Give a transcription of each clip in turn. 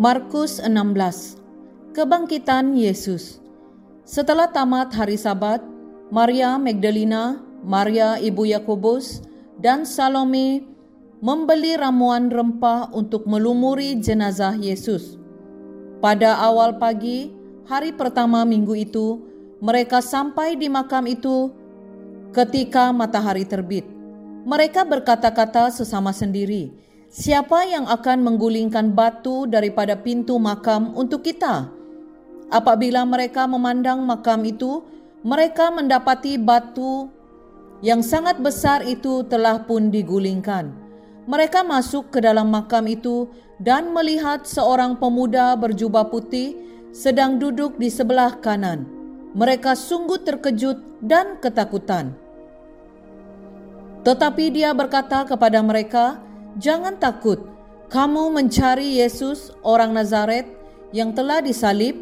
Markus 16 Kebangkitan Yesus Setelah tamat hari sabat, Maria Magdalena, Maria ibu Yakobus, dan Salome membeli ramuan rempah untuk melumuri jenazah Yesus. Pada awal pagi, hari pertama minggu itu, mereka sampai di makam itu ketika matahari terbit. Mereka berkata-kata sesama sendiri, "Siapa yang akan menggulingkan batu daripada pintu makam untuk kita?" Apabila mereka memandang makam itu, mereka mendapati batu yang sangat besar itu telah pun digulingkan. Mereka masuk ke dalam makam itu dan melihat seorang pemuda berjubah putih sedang duduk di sebelah kanan. Mereka sungguh terkejut dan ketakutan. Tetapi dia berkata kepada mereka, "Jangan takut. Kamu mencari Yesus, orang Nazaret yang telah disalib.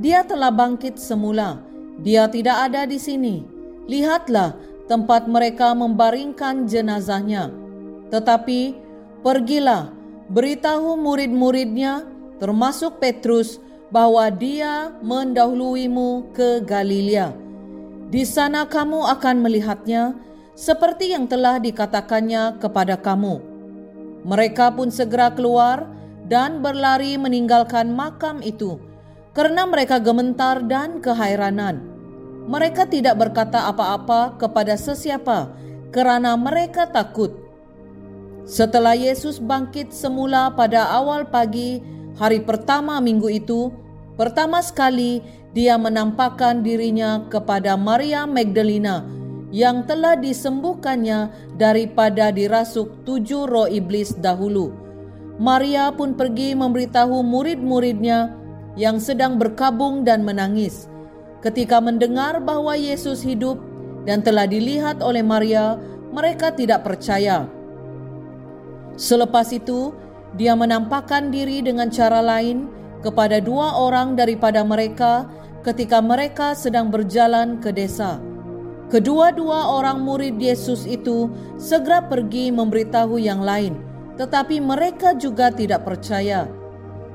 Dia telah bangkit semula. Dia tidak ada di sini. Lihatlah tempat mereka membaringkan jenazahnya. Tetapi pergilah, beritahu murid-muridnya, termasuk Petrus, bahwa dia mendahuluimu ke Galilea. Di sana kamu akan melihatnya." seperti yang telah dikatakannya kepada kamu. Mereka pun segera keluar dan berlari meninggalkan makam itu karena mereka gementar dan kehairanan. Mereka tidak berkata apa-apa kepada sesiapa kerana mereka takut. Setelah Yesus bangkit semula pada awal pagi hari pertama minggu itu, pertama sekali dia menampakkan dirinya kepada Maria Magdalena, yang telah disembuhkannya daripada dirasuk tujuh roh iblis dahulu. Maria pun pergi memberitahu murid-muridnya yang sedang berkabung dan menangis. Ketika mendengar bahwa Yesus hidup dan telah dilihat oleh Maria, mereka tidak percaya. Selepas itu, dia menampakkan diri dengan cara lain kepada dua orang daripada mereka ketika mereka sedang berjalan ke desa. Kedua-dua orang murid Yesus itu segera pergi memberitahu yang lain, tetapi mereka juga tidak percaya.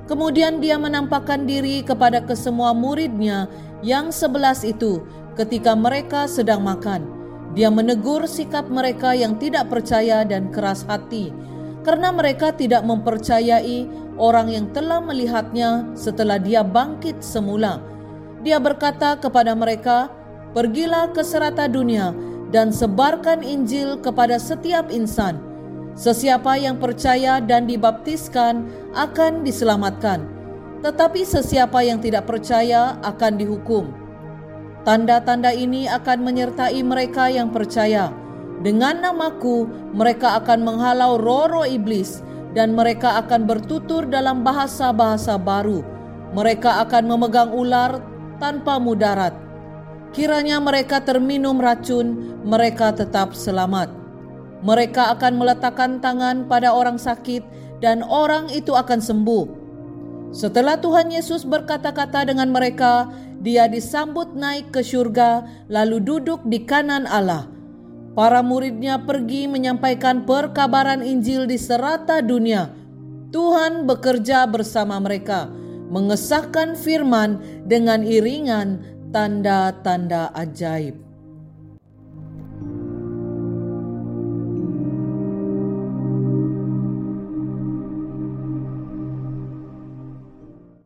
Kemudian dia menampakkan diri kepada kesemua muridnya yang sebelas itu ketika mereka sedang makan. Dia menegur sikap mereka yang tidak percaya dan keras hati, karena mereka tidak mempercayai orang yang telah melihatnya setelah dia bangkit semula. Dia berkata kepada mereka, Pergilah ke serata dunia dan sebarkan Injil kepada setiap insan. Sesiapa yang percaya dan dibaptiskan akan diselamatkan, tetapi sesiapa yang tidak percaya akan dihukum. Tanda-tanda ini akan menyertai mereka yang percaya. Dengan namaku, mereka akan menghalau roh-roh iblis dan mereka akan bertutur dalam bahasa-bahasa baru. Mereka akan memegang ular tanpa mudarat Kiranya mereka terminum racun, mereka tetap selamat. Mereka akan meletakkan tangan pada orang sakit, dan orang itu akan sembuh. Setelah Tuhan Yesus berkata-kata dengan mereka, Dia disambut naik ke surga, lalu duduk di kanan Allah. Para muridnya pergi menyampaikan perkabaran Injil di serata dunia. Tuhan bekerja bersama mereka, mengesahkan firman dengan iringan tanda-tanda ajaib.